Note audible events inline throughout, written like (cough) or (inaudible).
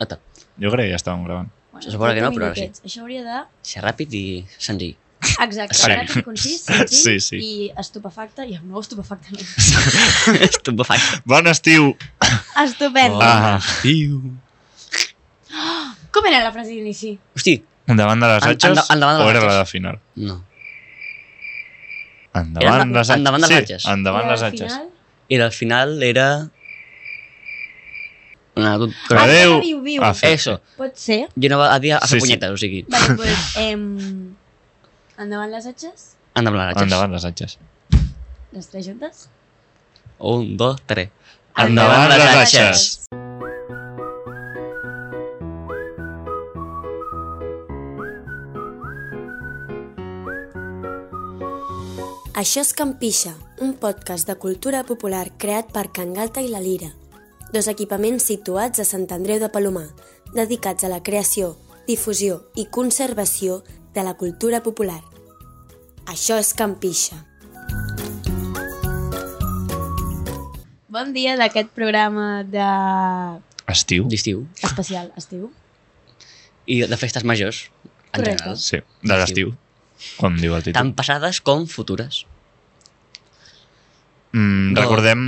Nota. Jo crec que ja estàvem gravant. Se suposa que no, però ara sí. Això hauria de... Ser ràpid i senzill. Exacte, Esperem. ràpid, concís, senzill Sí, sí. i estupefacte. I no, estupefacte no. (laughs) Estupefacte. Bon estiu! Estupendo. Ah. Iu. Com era la frase d'inici? Hosti, Endavant de les En- atxes endavant de o les era la de final? no. Endavant Era les atxes. endavant de les sí, atxes. endavant I les atxes. Era al final, era... Una, tu, Ah, Adeu. era viu, viu. Ah. Eso. Pot ser? Jo no va a fer Sí, sí. punyetes, o sigui, Vale, (laughs) pues, em... endavant les atxes? endavant les atxes. Endavant les atxes. Les tres juntes? Un, dos, tres. Endavant les atxes. Això és Campixa, un podcast de cultura popular creat per Can Galta i la Lira, dos equipaments situats a Sant Andreu de Palomar, dedicats a la creació, difusió i conservació de la cultura popular. Això és Campixa. Bon dia d'aquest programa de... Estiu? D'estiu. especial estiu. I de festes majors, en Correcte. general. Sí, de l'estiu. Com diu el títol. Tant passades com futures. Mm, No. recordem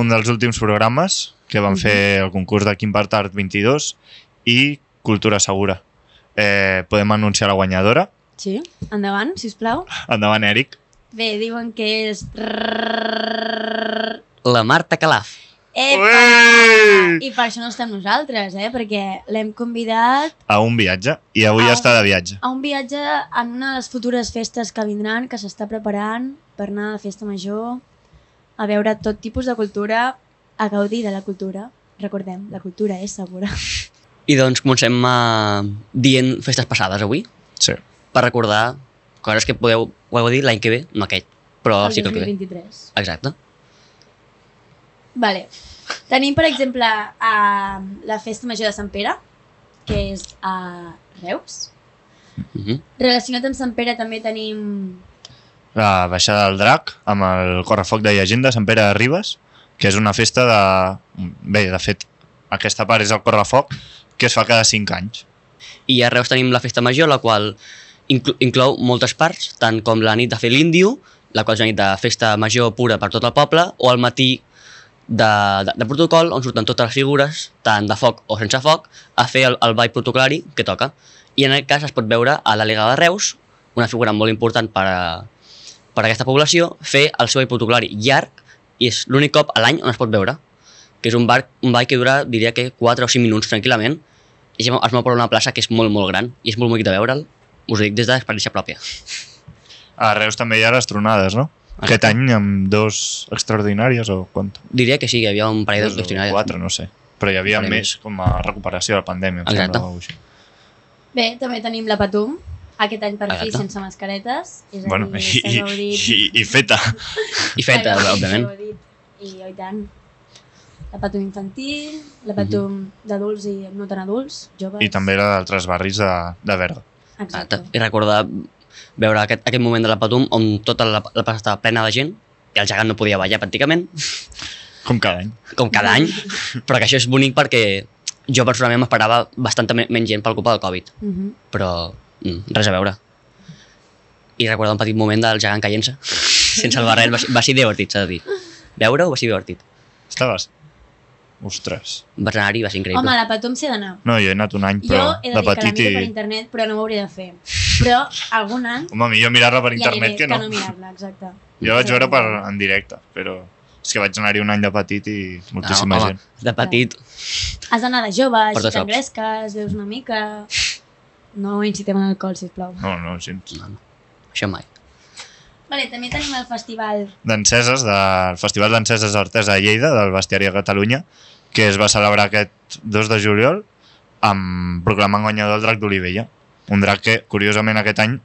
un dels últims programes que van fer el concurs de Quim Art 22 i Cultura Segura. Eh, podem anunciar la guanyadora. Sí? Endavant, si us plau. Endavant, Eric. Bé, diuen que és... La Marta Calaf. Epa! Ué! I per això no estem nosaltres, eh? Perquè l'hem convidat A un viatge. I avui A un- està de viatge. a un viatge en una de les futures festes que vindran, que s'està preparant per anar a la festa major, a veure tot tipus de cultura, a gaudir de la cultura. Recordem, la cultura és segura. (laughs) I doncs comencem uh, dient festes passades avui, Sí. per recordar coses que podeu, ho heu dir l'any que ve, no aquest, però el sí que el que ve. 2023. Exacte. Vale. Tenim, per exemple, a la festa major de Sant Pere, que és a Reus. Uh -huh. Relacionat amb Sant Pere també tenim... La baixada del drac amb el correfoc de llegenda Sant Pere de Ribes, que és una festa de... Bé, de fet, aquesta part és el correfoc que es fa cada 5 anys. I a Reus tenim la festa major, la qual inclou, moltes parts, tant com la nit de fer l'índio, la qual és una nit de festa major pura per tot el poble, o el matí de, de, de protocol, on surten totes les figures, tant de foc o sense foc, a fer el, el ball protocolari que toca. I en aquest cas es pot veure a la Liga de Reus, una figura molt important per a, per a aquesta població, fer el seu ball protocolari llarg, i és l'únic cop a l'any on es pot veure, que és un, bar, un ball que dura, diria que 4 o 5 minuts tranquil·lament, i es mou per una plaça que és molt, molt gran, i és molt bonic de veure'l, us ho dic des d'experiència pròpia. A Reus també hi ha les tronades, no? Aquest any amb dos extraordinàries o quant? Diria que sí, hi havia un parell d'extraordinaris. Quatre, no sé. Però hi havia més com a recuperació de la pandèmia, Exacte. sembla. Bé, també tenim la Patum, aquest any per fi sense mascaretes. És a Bueno, dir, i, i, i, i feta. I feta, òbviament. I, oh, i tant. La Patum infantil, la Patum d'adults i no tan adults, joves... I també la d'altres barris de, de Berga. Exacte. I recordar veure aquest, aquest moment de la Patum on tota la, la plaça estava plena de gent i el gegant no podia ballar pràcticament, Com cada any. com cada any, però que això és bonic perquè jo personalment m'esperava bastanta me- menys gent per culpa del Covid, Uh -huh. però mm, res a veure. I recordar un petit moment del gegant caient-se, (laughs) sense el barret, va, ser- va ser divertit, s'ha de dir. Veure-ho va ser divertit. Estaves? Ostres. Vas anar-hi, va ser increïble. Home, a la Patum s'hi ha d'anar. No, jo he anat un any, Jo però he de de dir que la petit miro i... per internet, però no ho hauria de fer. Però algun any Home, millor mirar-la per internet que no. que no mirar-la, exacte. Jo vaig veure per, en directe, però és que vaig anar-hi un any de petit i moltíssima home, gent. De petit, Has d'anar de jove, així t'engresques, veus una mica... No incitem en alcohol, sisplau. No, no, gens. no, no, això mai. Vale, també tenim el festival D'enceses, del Festival d'Enceses Artesa a Lleida, del Bestiari a Catalunya, que es va celebrar aquest 2 de juliol amb proclamant guanyador el drac d'Olivella. Un drac que, curiosament, aquest any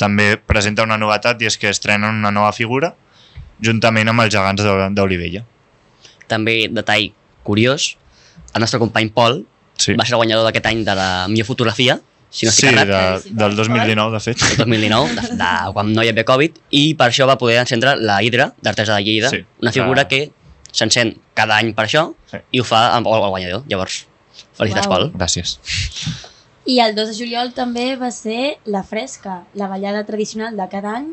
també presenta una novetat i és que estrenen una nova figura juntament amb els gegants d'O- d'Olivella. També, detall curiós, el nostre company Pol Sí, va ser el guanyador d'aquest any de la millor fotografia, si no sí estic de, errat, del 2019, de fet. el 2019, de, de, quan no hi havia Covid, i per això va poder encendre la Hidra d'Artesa de Lleida, Sí. una figura Ah. que s'encén cada any per això Sí. i ho fa amb el, el guanyador. Llavors, Felicitats, Uau. Pol. Gràcies. I el 2 de juliol també va ser la fresca, la ballada tradicional de cada any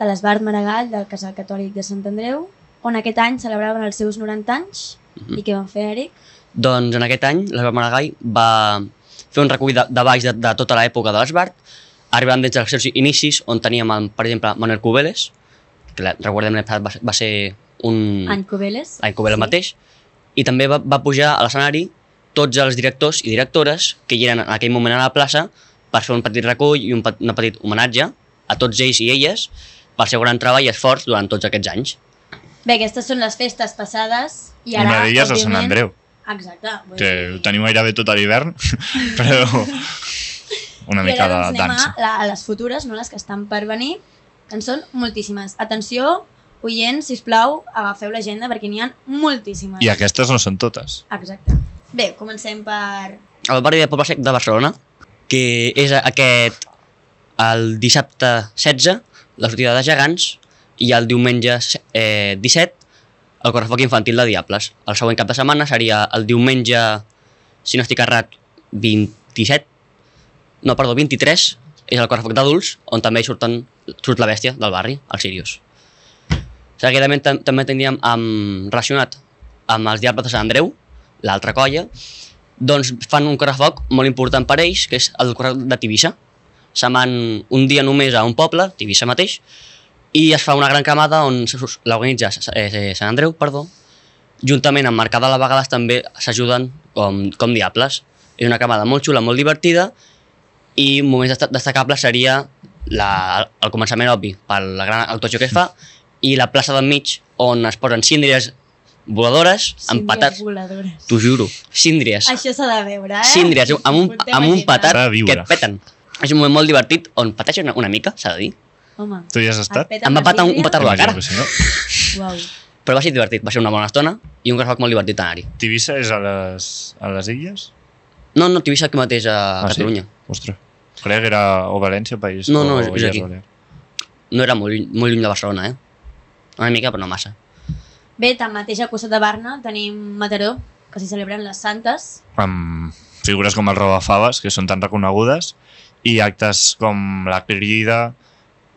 de l'Esbart Maragall del Casal Catòlic de Sant Andreu, on aquest any celebraven els seus 90 anys. Mhm. I què van fer, Eric? Doncs en aquest any l'Esbart Maragall va fer un recull de, de baix de, de tota l'època de l'Esbart, arribant des dels seus inicis, on teníem, el, per exemple, Manuel Cubeles, que la, recordem l'any passat va, ser- va ser un... Any Cubeles. any Cubeles sí. mateix, i també va, va pujar a l'escenari tots els directors i directores que hi eren en aquell moment a la plaça per fer un petit recull i un, un petit homenatge a tots ells i elles pel seu gran treball i esforç durant tots aquests anys. Bé, aquestes són les festes passades i ara, Una d'elles a Sant Andreu, Exacte. Vull que dir- ho tenim gairebé tot a l'hivern, (laughs) però una mica ara de doncs, anem dansa. a, la, a les futures, no les que estan per venir, que en són moltíssimes. Atenció, oients, sisplau, agafeu l'agenda perquè n'hi ha moltíssimes. I aquestes no són totes. Exacte. Bé, comencem per... El barri de Poble Sec de Barcelona, que és aquest el dissabte 16, la sortida de gegants, i el diumenge eh, 17, el correfoc infantil de Diables. El següent cap de setmana seria el diumenge, si no estic errat, 27, no, perdó, 23, és el correfoc d'adults, on també surten, surt la bèstia del barri, el Sirius. Seguidament tam també tindríem amb, relacionat amb els Diables de Sant Andreu, l'altra colla, doncs fan un correfoc molt important per ells, que és el correfoc de Tivissa. Se'n van un dia només a un poble, Tivissa mateix, i es fa una gran camada on l'organitza eh, Sant Andreu, perdó, juntament amb Mercada a vegades també s'ajuden com, com diables. És una camada molt xula, molt divertida, i moments desta- destacables seria la, el començament obvi per la gran actuació que es fa i la plaça del mig on es posen síndries voladores amb patats, voladores. t'ho juro, síndries Això s'ha de veure, eh? síndries amb un, amb un patat que et peten. És un moment molt divertit on pateixen una, una mica, s'ha de dir. Home, Tu hi has estat? Em va patar un, un petardo a la cara, que sí, no? Uau. però va ser divertit, va ser una bona estona i un correfoc molt divertit anar-hi. Tivissa és a les, a les illes? No, no, Tivissa aquí mateix a Ah, sí? Catalunya. Ostres. Creia que era o València, país. No, no, o és- és aquí. No era molt, lluny- molt lluny de Barcelona, eh? Una mica, però no massa. Bé, tanmateix a costat de Barna tenim Mataró, que s'hi celebren les Santes. Amb figures com el Robafaves, que són tan reconegudes, i actes com la crida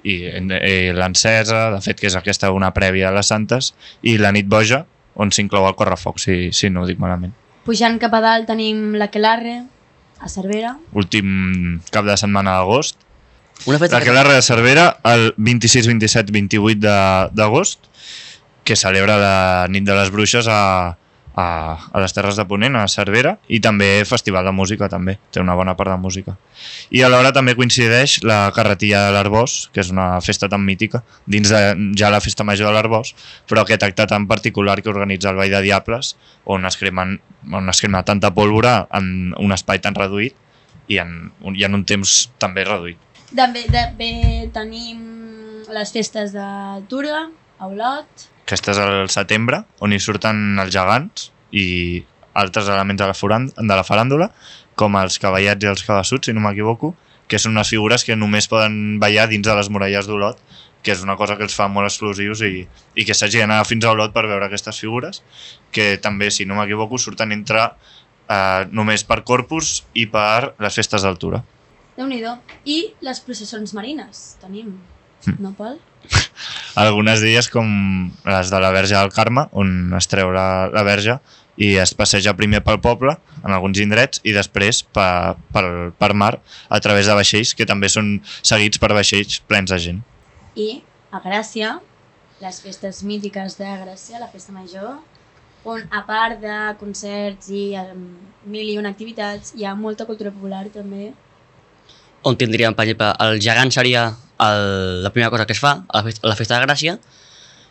i, i l'encesa, de fet que és aquesta una prèvia a les Santes, i la nit boja, on s'inclou el correfoc, si, si no ho dic malament. Pujant cap a dalt tenim la Quelarre, a Cervera. Últim cap de setmana d'agost. Una festa La Quelarre de Cervera, el 26, 27, 28 de- d'agost, que celebra la nit de les bruixes a, a, a les Terres de Ponent, a Cervera, i també festival de música, també, té una bona part de música. I alhora també coincideix la Carretilla de l'Arbós, que és una festa tan mítica, dins de ja la festa major de l'Arbós, però aquest acte tan particular que organitza el Vall de Diables, on es, cremen, on es crema tanta pólvora en un espai tan reduït i en, i en un temps també reduït. També, també tenim les festes de Tura, a Olot. Aquesta és al setembre, on hi surten els gegants i altres elements de la, foran- de la faràndula, com els cavallets i els cabassuts, si no m'equivoco, que són unes figures que només poden ballar dins de les muralles d'Olot, que és una cosa que els fa molt exclusius i, i que s'hagi d'anar fins a Olot per veure aquestes figures, que també, si no m'equivoco, surten entre eh, només per Corpus i per les festes d'altura. déu nhi I les processons marines tenim. No, Pol? (laughs) algunes d'elles com les de la Verge del Carme, on es treu la, la Verge i es passeja primer pel poble, en alguns indrets, i després per, per, per mar, a través de vaixells, que també són seguits per vaixells plens de gent. I a Gràcia, les festes mítiques de Gràcia, la festa major, on a part de concerts i um, mil i una activitats, hi ha molta cultura popular també. on tindríem, per exemple, el gegant seria el, la primera cosa que es fa a la, festa, a la festa de Gràcia.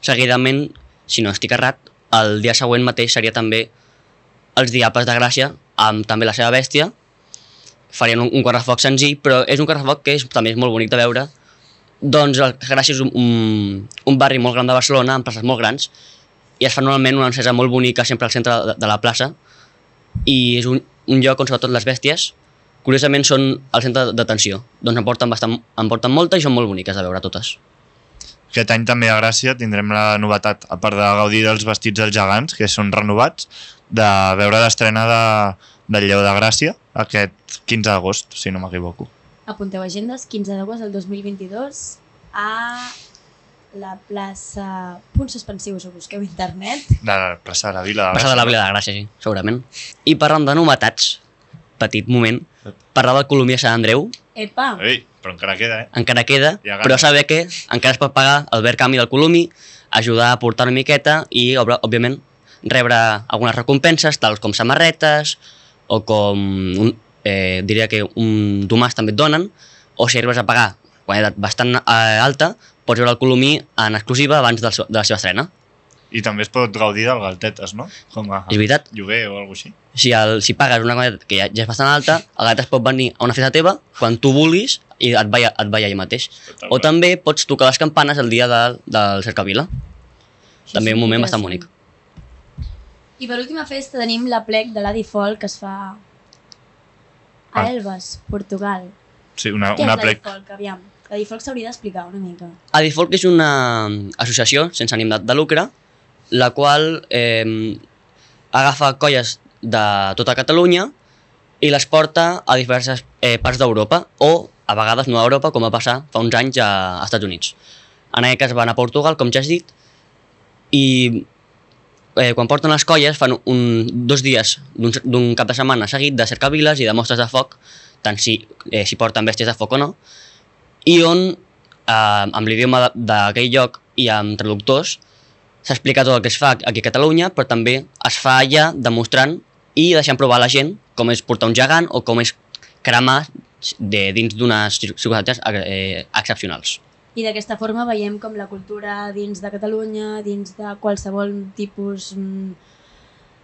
Seguidament, si no estic errat, el dia següent mateix seria també els Diables de Gràcia, amb també la seva bèstia. Farien un, un correfoc senzill, però és un correfoc que és, també és molt bonic de veure. Doncs el Gràcia és un, un, un barri molt gran de Barcelona, amb places molt grans, i es fa normalment una encesa molt bonica sempre al centre de, de la plaça, i és un, un lloc on sobretot les bèsties curiosament són al centre d'atenció. Doncs em porten, bastant, em porten molta i són molt boniques de veure totes. Aquest any també a Gràcia tindrem la novetat, a part de gaudir dels vestits dels gegants, que són renovats, de veure l'estrena de, del Lleó de Gràcia aquest 15 d'agost, si no m'equivoco. Apunteu agendes, 15 d'agost del 2022 a la plaça... Punts suspensius, ho busqueu a internet. De la plaça de la Vila de Passa de la Vila de Gràcia, sí, segurament. I parlant de novetats, petit moment, parlar del Colomia Sant Andreu, Epa! Ei, però encara queda, eh? encara queda, ganes. però saber que encara es pot pagar el ver canvi del Columi, ajudar a portar una miqueta i, òbviament, rebre algunes recompenses, tals com samarretes, o com, un, eh, diria que un domàs també et donen, o si arribes a pagar quantitat bastant eh, alta, pots veure el Colomí en exclusiva abans de la seva estrena. I també es pot gaudir del Galtetes, no? Com a És veritat, lloguer o alguna així. si, el, si pagues una quantitat que ja, ja és bastant alta, el gat es pot venir a una festa teva quan tu vulguis i et veia, et veia allà mateix. O també pots tocar les campanes el dia de, del Cercavila. Això També és un moment interessant. bastant bonic. I per última festa tenim la plec de l'Adi Folk que es fa a Ah. Elvas, Portugal. Sí, una, Què una és l'Adi plec. Folk, aviam? L'Adi Folk s'hauria d'explicar una mica. Adifolk és una associació sense ànim de, de lucre, la qual eh, agafa colles de tota Catalunya i les porta a diverses eh, parts d'Europa o a vegades no a Europa, com va passar fa uns anys a, Estats Units. En aquest cas van a Portugal, com ja has dit, i eh, quan porten les colles fan un, dos dies d'un cap de setmana seguit de cercaviles i de mostres de foc, tant si, eh, si porten bèsties de foc o no, i on, eh, amb l'idioma d'aquell lloc i amb traductors, s'explica tot el que es fa aquí a Catalunya, però també es fa allà demostrant i deixant provar a la gent com és portar un gegant o com és cremar de, dins d'unes circumstàncies eh, excepcionals. I d'aquesta forma veiem com la cultura dins de Catalunya, dins de qualsevol tipus mm,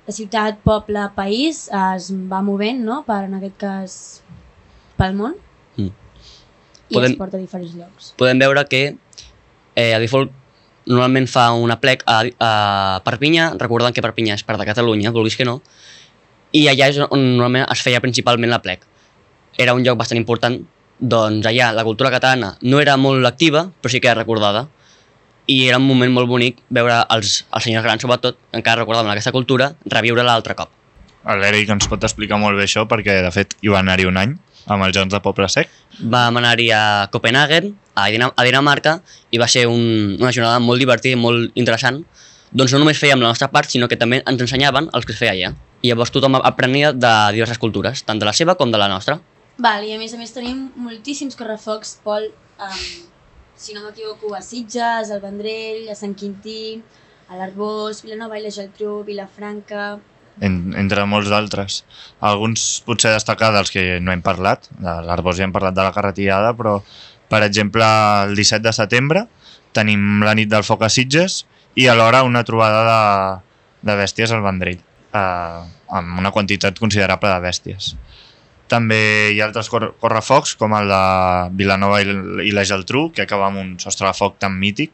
de ciutat, poble, país, es va movent, no?, per, en aquest cas, pel món. Mm. I Podem- es porta a diferents llocs. Podem veure que eh, a Default normalment fa una plec a, a Perpinyà, recordant que Perpinyà és part de Catalunya, vulguis que no, i allà és on normalment es feia principalment la plec. Era un lloc bastant important, doncs allà la cultura catalana no era molt activa, però sí que era recordada, i era un moment molt bonic veure els, els senyors grans, sobretot, encara recordaven aquesta cultura, reviure l'altre cop. L'Eric ens pot explicar molt bé això perquè, de fet, hi va anar-hi un any amb els Jocs de Poble Sec. Vam anar-hi a Copenhagen, a, Dina a Dinamarca, i va ser un, una jornada molt divertida i molt interessant. Doncs no només fèiem la nostra part, sinó que també ens ensenyaven els que es feia allà. I llavors tothom aprenia de diverses cultures, tant de la seva com de la nostra. Val, i a més a més tenim moltíssims correfocs, Pol, um, si no m'equivoco, a Sitges, al Vendrell, a Sant Quintí, a l'Arbós, Vilanova i la Geltrú, Vilafranca... en, entre molts d'altres. Alguns potser destacar dels que no hem parlat, de l'Arbós ja hem parlat de la carretirada, però per exemple el 17 de setembre tenim la nit del foc a Sitges i alhora una trobada de, de bèsties al Vendrell, eh, amb una quantitat considerable de bèsties. També hi ha altres cor correfocs, com el de Vilanova i la Geltrú, que acaba amb un sostre de foc tan mític.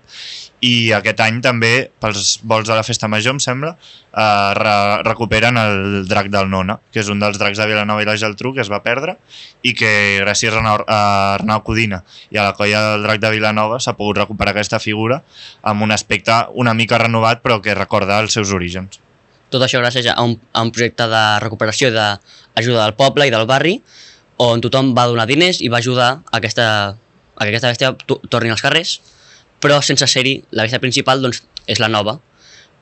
I aquest any també, pels vols de la Festa Major, em sembla, eh, re recuperen el drac del Nona, que és un dels dracs de Vilanova i la Geltrú que es va perdre i que gràcies a Arnau, a Arnau Codina i a la colla del drac de Vilanova s'ha pogut recuperar aquesta figura amb un aspecte una mica renovat però que recorda els seus orígens. Tot això gràcies a un, a un projecte de recuperació i d'ajuda del poble i del barri, on tothom va donar diners i va ajudar a, aquesta, a que aquesta bèstia to- torni als carrers, però sense ser-hi, la bèstia principal doncs, és la nova,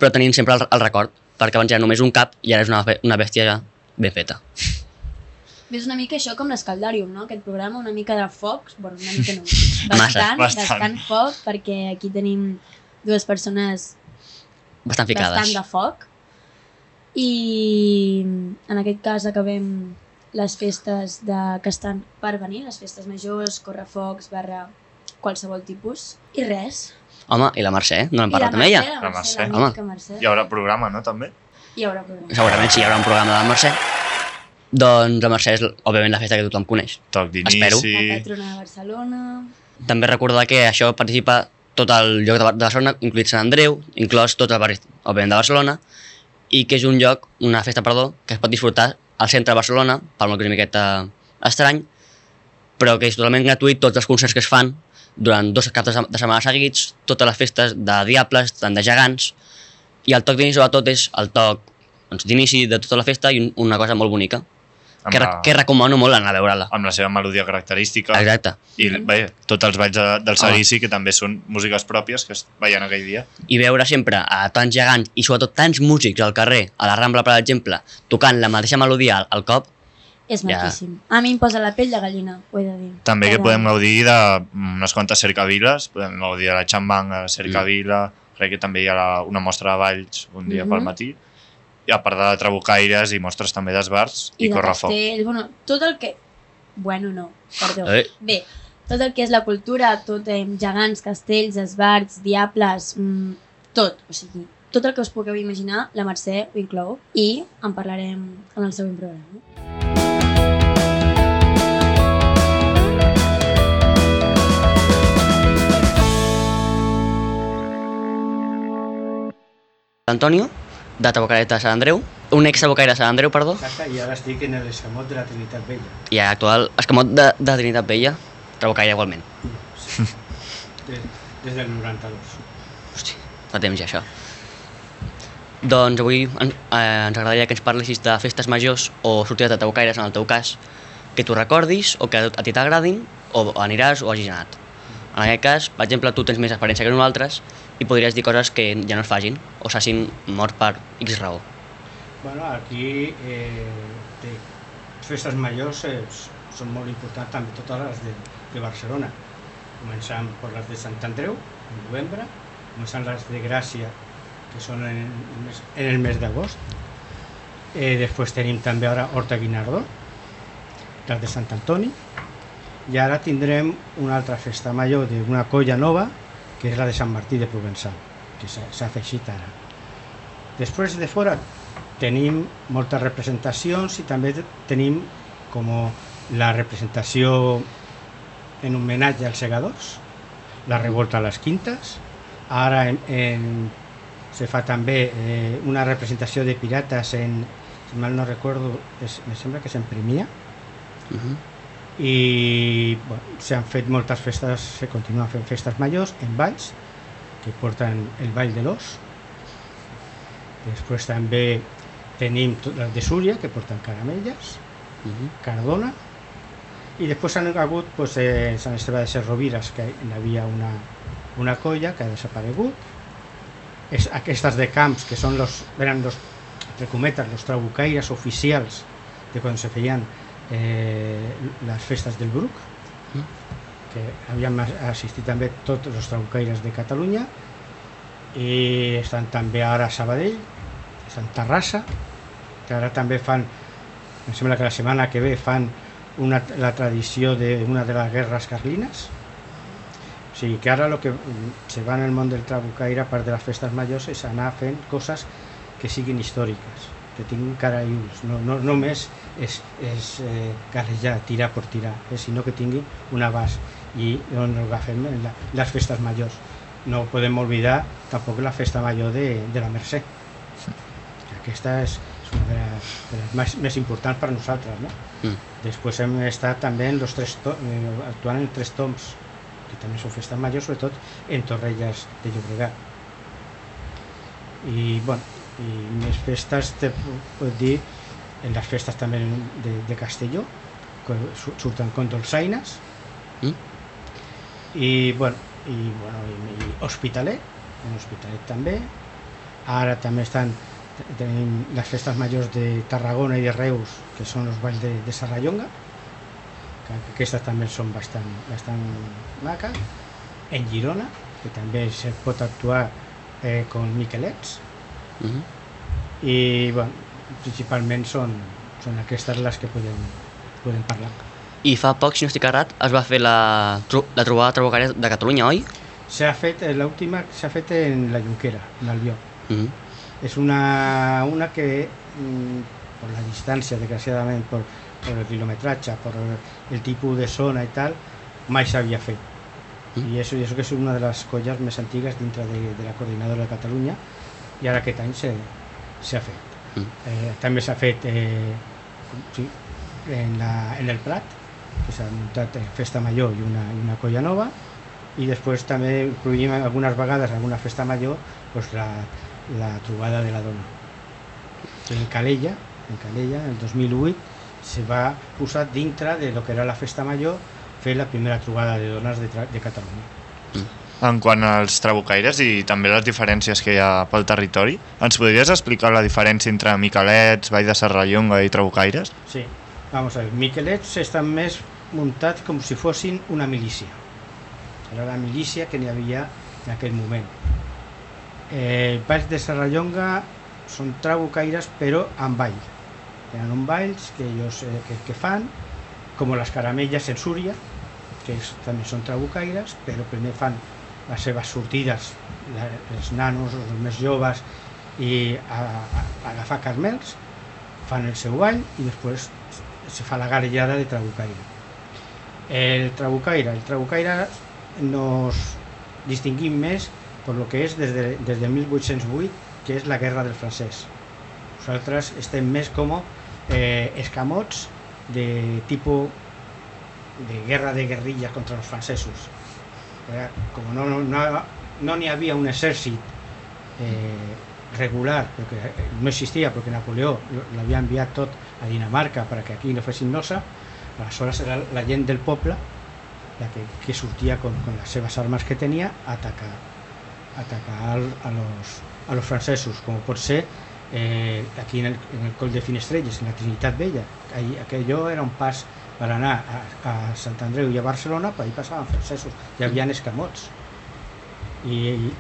però tenint sempre el, el record, perquè abans era només un cap i ara és una, una bèstia ja ben feta. És una mica això com l'Escaldàrium, no? Aquest programa, una mica de foc, bueno, una mica no, (laughs) bastant, Bastant. bastant foc, perquè aquí tenim dues persones Bastant ficades. bastant de foc. I en aquest cas acabem les festes de, que estan per venir, les festes majors, correfocs, barra qualsevol tipus. I res. Home, i la Mercè, no l'hem parlat amb ella? Mercè, La la Mercè, Mercè. la mítica Mercè. Hi haurà programa, no, també? Hi haurà programa. Segurament sí, hi haurà un programa de la Mercè. Doncs la Mercè és, òbviament, la festa que tothom coneix. Toc Espero. d'inici... La patrona de Barcelona... També recordar que això participa tot el lloc de Bar- de Barcelona, incluït Sant Andreu, inclòs tots els barris, òbviament, de Barcelona, i que és un lloc, una festa, perdó, que es pot disfrutar al centre de Barcelona, per molt que és una miqueta estrany, però que és totalment gratuït tots els concerts que es fan durant dos caps de, se- de setmana seguits, totes les festes de diables, tant de gegants, i el toc d'inici sobretot és el toc doncs, d'inici de tota la festa i un- una cosa molt bonica, Que, la, que recomano molt anar a veure-la. amb la seva melodia característica. Exacte. I bé, tots els balls de, del. Seguici, que també són músiques pròpies que es veien aquell dia. I veure sempre a tants gegants i sobretot tants músics al carrer, a la Rambla, per exemple, tocant la mateixa melodia al, al cop, És Ja. maquíssim. A mi em posa la pell de gallina, ho he de dir. També que Cada podem gaudir d'unes quantes cercaviles, podem gaudir de la xambanga, cercavila, crec que també hi ha la, una mostra de balls un dia Mhm. pel matí, i a part de trabucaires i mostres també d'esbarts i, I de correfoc. castells, bueno, tot el que... Bueno, no, perdó. Eh. Bé, tot el que és la cultura, tot eh, gegants, castells, esbarts, diables, mm, tot, o sigui, tot el que us pugueu imaginar, la Mercè ho inclou i en parlarem en el següent programa. Antonio, de Tabocaret de Sant Andreu, un ex tabocaire de Sant Andreu, perdó, Exacte, i ara estic en l'escamot de la Trinitat Vella. i actual escamot de, de Trinitat Vella, tabocaire igualment. Sí. Des, des del 92. Hosti, fa temps ja això. Doncs avui en, eh, ens agradaria que ens parlessis de festes majors o sortides de tabocaires en el teu cas, que tu recordis o que a ti t'agradin, o aniràs o hagis anat. En aquest cas, per exemple, tu tens més experiència que nosaltres i podries dir coses que ja no es facin o s'hagin mort per X raó. Bueno, aquí eh, de festes majors eh, són molt importants també totes les de, de Barcelona. Començant per les de Sant Andreu, en novembre, començant les de Gràcia, que són en el mes, en el mes d'agost. Eh, després tenim també ara Horta Guinardó, les de Sant Antoni, i ara tindrem una altra festa major d'una colla nova, que és la de Sant Martí de Provençal, que s'ha afegit ara. Després de fora tenim moltes representacions i també te- tenim com la representació en homenatge als segadors, la revolta a les quintes, ara en, en, se fa també eh, una representació de pirates en, si mal no recordo, es, me sembla que és en Premià, Uh -huh. I bueno, s'han fet moltes festes, se continuen fent festes majors en balls, que porten el ball de l'os. Després també tenim les de Súria, que porten caramelles, Uh -huh. Cardona, i després han hagut pues, eh, Sant Esteve de Ses Rovires, que hi havia una, una colla que ha desaparegut, es, aquestes de camps, que són los, eren los, entre cometes, los trabucaires oficials de quan se feien eh, les festes del Bruc, que havíem as- assistit també tots els trabucaires de Catalunya, i estan també ara a Sabadell, estan a Terrassa, que ara també fan, em sembla que la setmana que ve fan una, la tradició d'una de les guerres carlines, o sigui que ara el que mm, se va en el món del trabucaire, a part de les festes majors, és anar fent coses que siguin històriques, que tinguin cara i ulls, no, no només és, és eh, garejar, tirar per tirar, eh, sinó que tingui un abast i on ho agafem en la, les festes majors. No podem oblidar tampoc la festa major de, de la Mercè. Aquesta és, és una de les, de les més, més importants per nosaltres. No? Mm. Després hem estat també en los tres to, eh, actuant en tres toms, que també són festes majors, sobretot en Torrelles de Llobregat. I, bueno, i més festes, te pu- puc dir, en les festes també de, de Castelló, que su- surten com dolçaines, Mm. i, bueno, i, bueno, i, i Hospitalet, en Hospitalet també. Ara també estan tenim les festes majors de Tarragona i de Reus, que són els balls de, de Serrallonga, que aquestes també són bastant, bastant maques. En Girona, que també se pot actuar eh, con Miquelets, Uh -huh. i bueno, principalment són, són aquestes les que podem, podem parlar. I fa poc, si no estic errat, es va fer la, la trobada trabucaire de Catalunya, oi? S'ha fet, eh, l'última s'ha fet en la Junquera, en Albió. Uh -huh. Es una, una que, mm, por la distancia, desgraciadamente, por, por el kilometraje, por el, tipo de zona y tal, mai s'havia fet. Mm. I això, i això que és una de les colles més antigues dintre de, de la coordinadora de Catalunya i ara aquest any s'ha fet. Mm. Eh, també s'ha fet eh, sí, en, la, en el Prat, que s'ha muntat eh, festa major i una, i una colla nova, i després també incluïm algunes vegades alguna festa major doncs la, la trobada de la dona. En Calella, en Calella, el 2008, se va posar dintre de lo que era la festa major fer la primera trobada de dones de, de Catalunya. En quant als trabucaires i també les diferències que hi ha pel territori, ens podries explicar la diferència entre Miquelets, Vall de Serrallonga i trabucaires? Sí, vamos a ver, Miquelets estan més muntats com si fossin una milícia. Era la milícia que n'hi havia en aquell moment. Eh, Valls de Serrallonga són trabucaires però amb ball. Tenen un balls que ells eh, que, que fan, com les caramelles en Súria, que és, també són trabucaires, però primer fan les seves sortides, els nanos, els més joves, i a, a, agafar carmels, fan el seu ball i després se fa la garellada de trabucaire. El trabucaire, el trabucaire nos distinguim més per lo que és des de, des de 1808, que és la guerra del francès. Nosaltres estem més com eh, escamots de tipus de guerra de guerrillas contra los francesos. Era, como no no no no n'hi havia un exèrcit eh, regular, perquè eh, no existia perquè Napoleó l'havia enviat tot a Dinamarca perquè aquí no fessin nosa, aleshores era la gent del poble la que, que sortia con, con les seves armes que tenia a atacar, a atacar a, los, a los francesos, com pot ser eh, aquí en el, en el coll de Finestrelles, en la Trinitat Vella. Aquello era un pas per anar a, a Sant Andreu i a Barcelona, per ahí passaven francesos, hi havia escamots. I,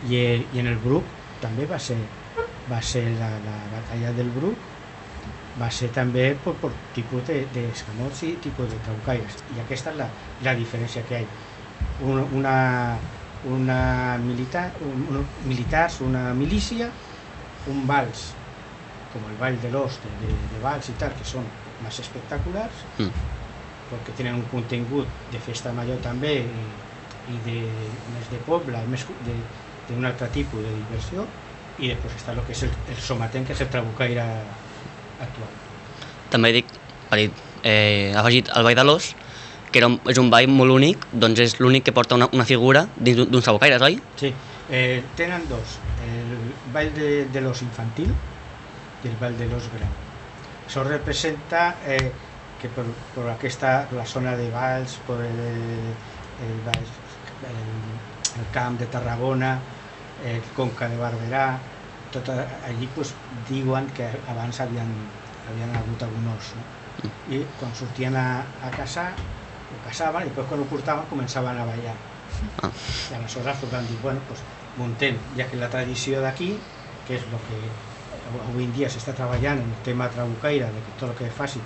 i, i en el Bruc també va ser, va ser la, la batalla del Bruc, va ser també per, per tipus d'escamots de, i tipus de traucaires. I aquesta és la, la diferència que hi ha. Una, una, una militar, un, un, militars, una milícia, un vals, com el Ball de l'Os, de, de, de vals i tal, que són més espectaculars, Mm. Perquè tenen un contingut de festa major també i, i de, més de poble, més d'un altre tipus de diversió, i després està el que és el, el somatent, que és el trabucaire actual. També dic, dir, eh, afegit el Ball de l'Os, que era un, és un ball molt únic, doncs és l'únic que porta una, una figura dins d'un- d'uns trabucaires, oi? Sí, eh, tenen dos, el ball de, de los infantil i el ball de los gran. Això representa eh, que per, per aquesta, la zona de Valls, per el, el, Valls, el, el camp de Tarragona, el Conca de Barberà, tot allí pues, diuen que abans havien, havien hagut alguns, no? i quan sortien a, a caçar, ho caçaven i després quan ho portaven començaven a ballar. Ah. I aleshores pues, van dir, bueno, pues, muntem, ja que la tradició d'aquí, que és el que avui en dia s'està treballant en el tema trabucaire, de que tot el que faci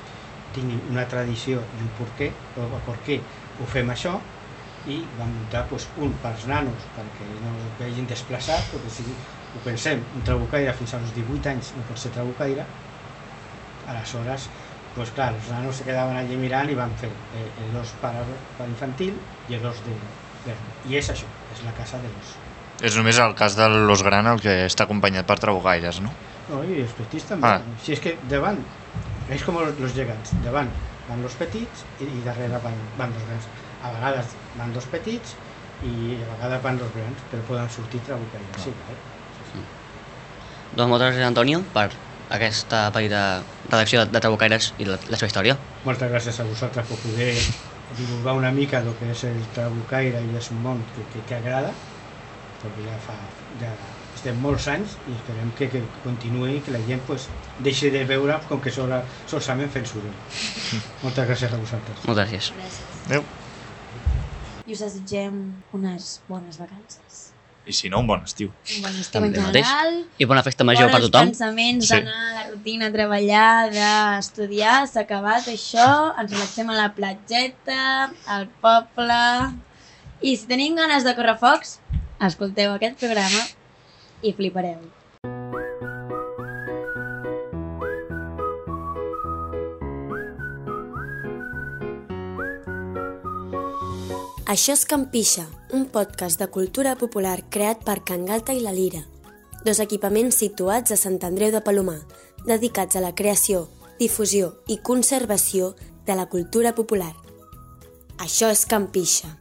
tingui una tradició i un porquè, o o per què ho fem això, i vam muntar pues, un pels nanos, perquè no es vegin desplaçats, perquè si ho pensem, un trabucaire fins als 18 anys no pot ser trabucaire, aleshores, pues clar, els nanos se quedaven allí mirant i van fer eh, el dos per, per infantil i el dos de verd. I és això, és la casa de los... És només el cas de l'os gran el que està acompanyat per trabucaires, no? No, i els petits també. Ah. Si és que davant, és com los gegants, davant van los petits i, i darrere van, van los grans. A vegades van dos petits i a vegades van los grans, però poden sortir trabucaires. Sí, vale? Doncs moltes gràcies, Antonio, per aquesta petita redacció de, de Trabucaires i la, la seva història. Moltes gràcies a vosaltres per poder divulgar una mica el que és el trabucaire i és un món que, que, que agrada, perquè ja fa ja estem molts anys i esperem que, que continuï i que la gent pues, deixi de veure com que sola, solament fent soroll. (laughs) Moltes gràcies a vosaltres. Moltes gràcies. Adéu. I us desitgem unes bones vacances. I si no, un bon estiu. Un bon estiu en També mateix. general. I bona festa major per Bons tothom. pensaments Sí. d'anar a la rutina, a treballar, d'estudiar. S'ha acabat això. Ens relaxem a la platgeta, al poble... I si tenim ganes de córrer focs, escolteu aquest programa i flipareu. Això és Campixa, un podcast de cultura popular creat per Can Galta i la Lira, dos equipaments situats a Sant Andreu de Palomar, dedicats a la creació, difusió i conservació de la cultura popular. Això és Campixa.